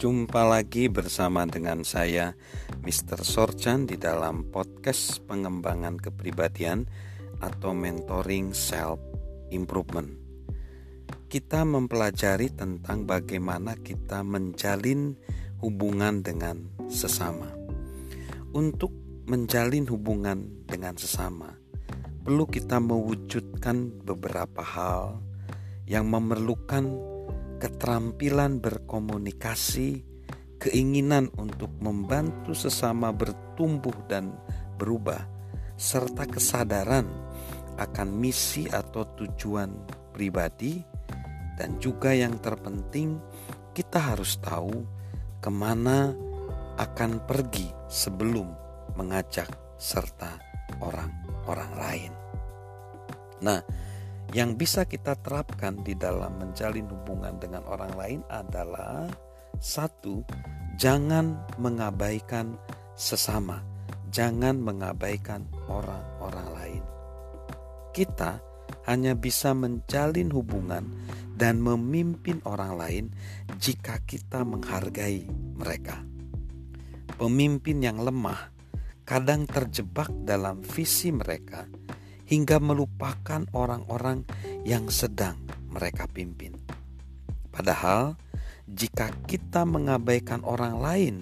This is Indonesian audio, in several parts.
Jumpa lagi bersama dengan saya Mr. Sorchan di dalam podcast pengembangan kepribadian atau mentoring self improvement. Kita mempelajari tentang bagaimana kita menjalin hubungan dengan sesama. Untuk menjalin hubungan dengan sesama, perlu kita mewujudkan beberapa hal yang memerlukan keterampilan berkomunikasi, keinginan untuk membantu sesama bertumbuh dan berubah, serta kesadaran akan misi atau tujuan pribadi, dan juga yang terpenting, kita harus tahu ke mana akan pergi sebelum mengajak serta orang-orang lain. Nah, yang bisa kita terapkan di dalam menjalin hubungan dengan orang lain adalah satu, jangan mengabaikan sesama, jangan mengabaikan orang-orang lain. Kita hanya bisa menjalin hubungan dan memimpin orang lain jika kita menghargai mereka. Pemimpin yang lemah kadang terjebak dalam visi mereka hingga melupakan orang-orang yang sedang mereka pimpin. Padahal, jika kita mengabaikan orang lain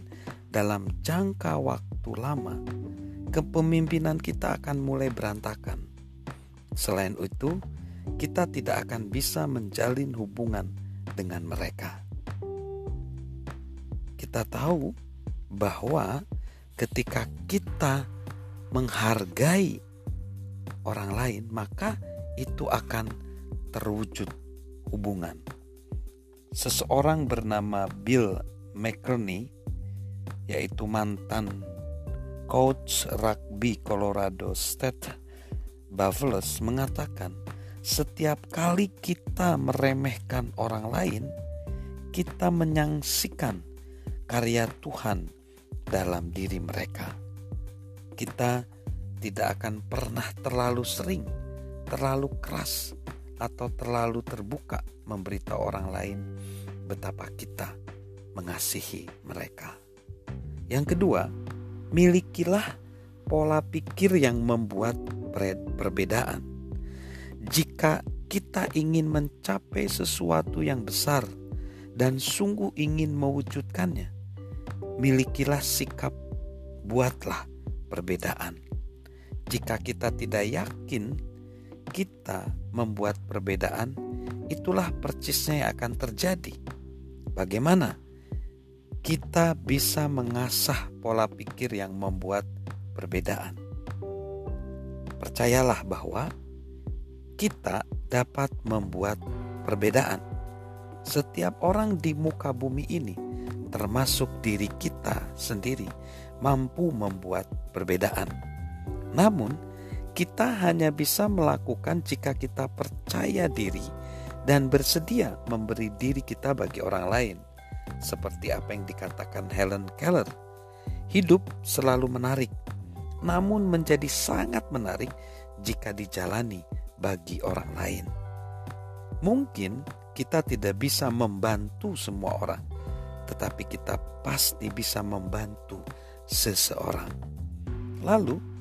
dalam jangka waktu lama, kepemimpinan kita akan mulai berantakan. Selain itu, kita tidak akan bisa menjalin hubungan dengan mereka. Kita tahu bahwa ketika kita menghargai orang lain, maka itu akan terwujud hubungan. Seseorang bernama Bill McCartney, yaitu mantan coach rugby Colorado State Buffaloes mengatakan, setiap kali kita meremehkan orang lain, kita menyaksikan karya Tuhan dalam diri mereka. Kita tidak akan pernah terlalu sering, terlalu keras, atau terlalu terbuka memberitahu orang lain betapa kita mengasihi mereka. Yang kedua, milikilah pola pikir yang membuat perbedaan. Jika kita ingin mencapai sesuatu yang besar dan sungguh ingin mewujudkannya, milikilah sikap buatlah perbedaan jika kita tidak yakin kita membuat perbedaan, itulah percisnya yang akan terjadi. Bagaimana kita bisa mengasah pola pikir yang membuat perbedaan? Percayalah bahwa kita dapat membuat perbedaan. Setiap orang di muka bumi ini, termasuk diri kita sendiri, mampu membuat perbedaan namun, kita hanya bisa melakukan jika kita percaya diri dan bersedia memberi diri kita bagi orang lain. Seperti apa yang dikatakan Helen Keller, hidup selalu menarik, namun menjadi sangat menarik jika dijalani bagi orang lain. Mungkin kita tidak bisa membantu semua orang, tetapi kita pasti bisa membantu seseorang. Lalu,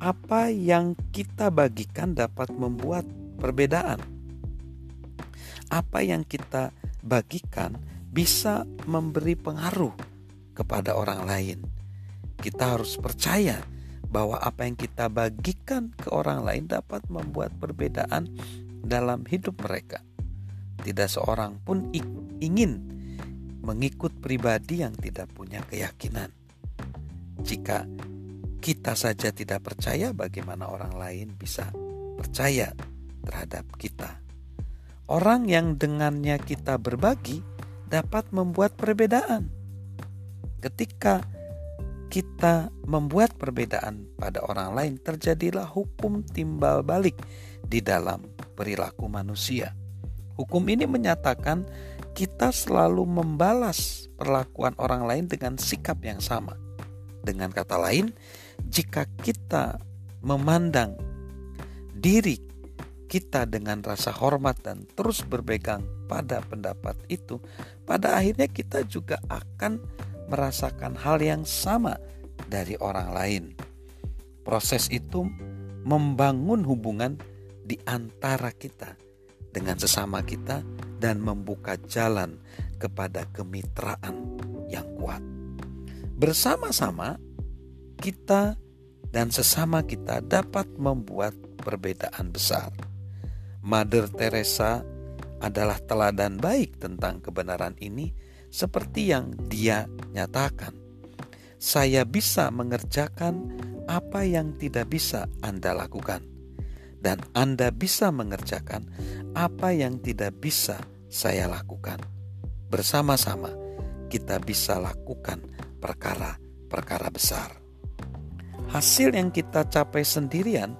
apa yang kita bagikan dapat membuat perbedaan. Apa yang kita bagikan bisa memberi pengaruh kepada orang lain. Kita harus percaya bahwa apa yang kita bagikan ke orang lain dapat membuat perbedaan dalam hidup mereka. Tidak seorang pun ingin mengikut pribadi yang tidak punya keyakinan. Jika kita saja tidak percaya, bagaimana orang lain bisa percaya terhadap kita? Orang yang dengannya kita berbagi dapat membuat perbedaan. Ketika kita membuat perbedaan pada orang lain, terjadilah hukum timbal balik di dalam perilaku manusia. Hukum ini menyatakan kita selalu membalas perlakuan orang lain dengan sikap yang sama. Dengan kata lain, jika kita memandang diri kita dengan rasa hormat dan terus berpegang pada pendapat itu, pada akhirnya kita juga akan merasakan hal yang sama dari orang lain. Proses itu membangun hubungan di antara kita dengan sesama kita dan membuka jalan kepada kemitraan yang kuat. Bersama-sama kita dan sesama kita dapat membuat perbedaan besar. Mother Teresa adalah teladan baik tentang kebenaran ini seperti yang dia nyatakan. Saya bisa mengerjakan apa yang tidak bisa Anda lakukan dan Anda bisa mengerjakan apa yang tidak bisa saya lakukan. Bersama-sama kita bisa lakukan perkara-perkara besar. Hasil yang kita capai sendirian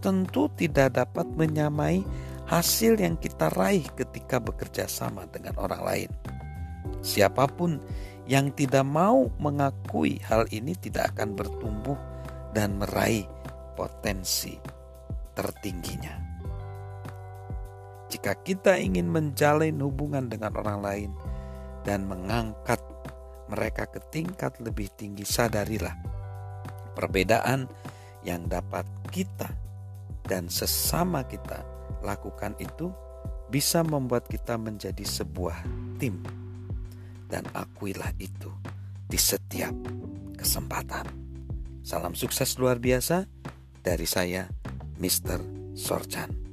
tentu tidak dapat menyamai hasil yang kita raih ketika bekerja sama dengan orang lain. Siapa pun yang tidak mau mengakui hal ini tidak akan bertumbuh dan meraih potensi tertingginya. Jika kita ingin menjalin hubungan dengan orang lain dan mengangkat mereka ke tingkat lebih tinggi, sadarilah perbedaan yang dapat kita dan sesama kita lakukan itu bisa membuat kita menjadi sebuah tim. Dan akuilah itu di setiap kesempatan. Salam sukses luar biasa dari saya, Mr. Sorchan.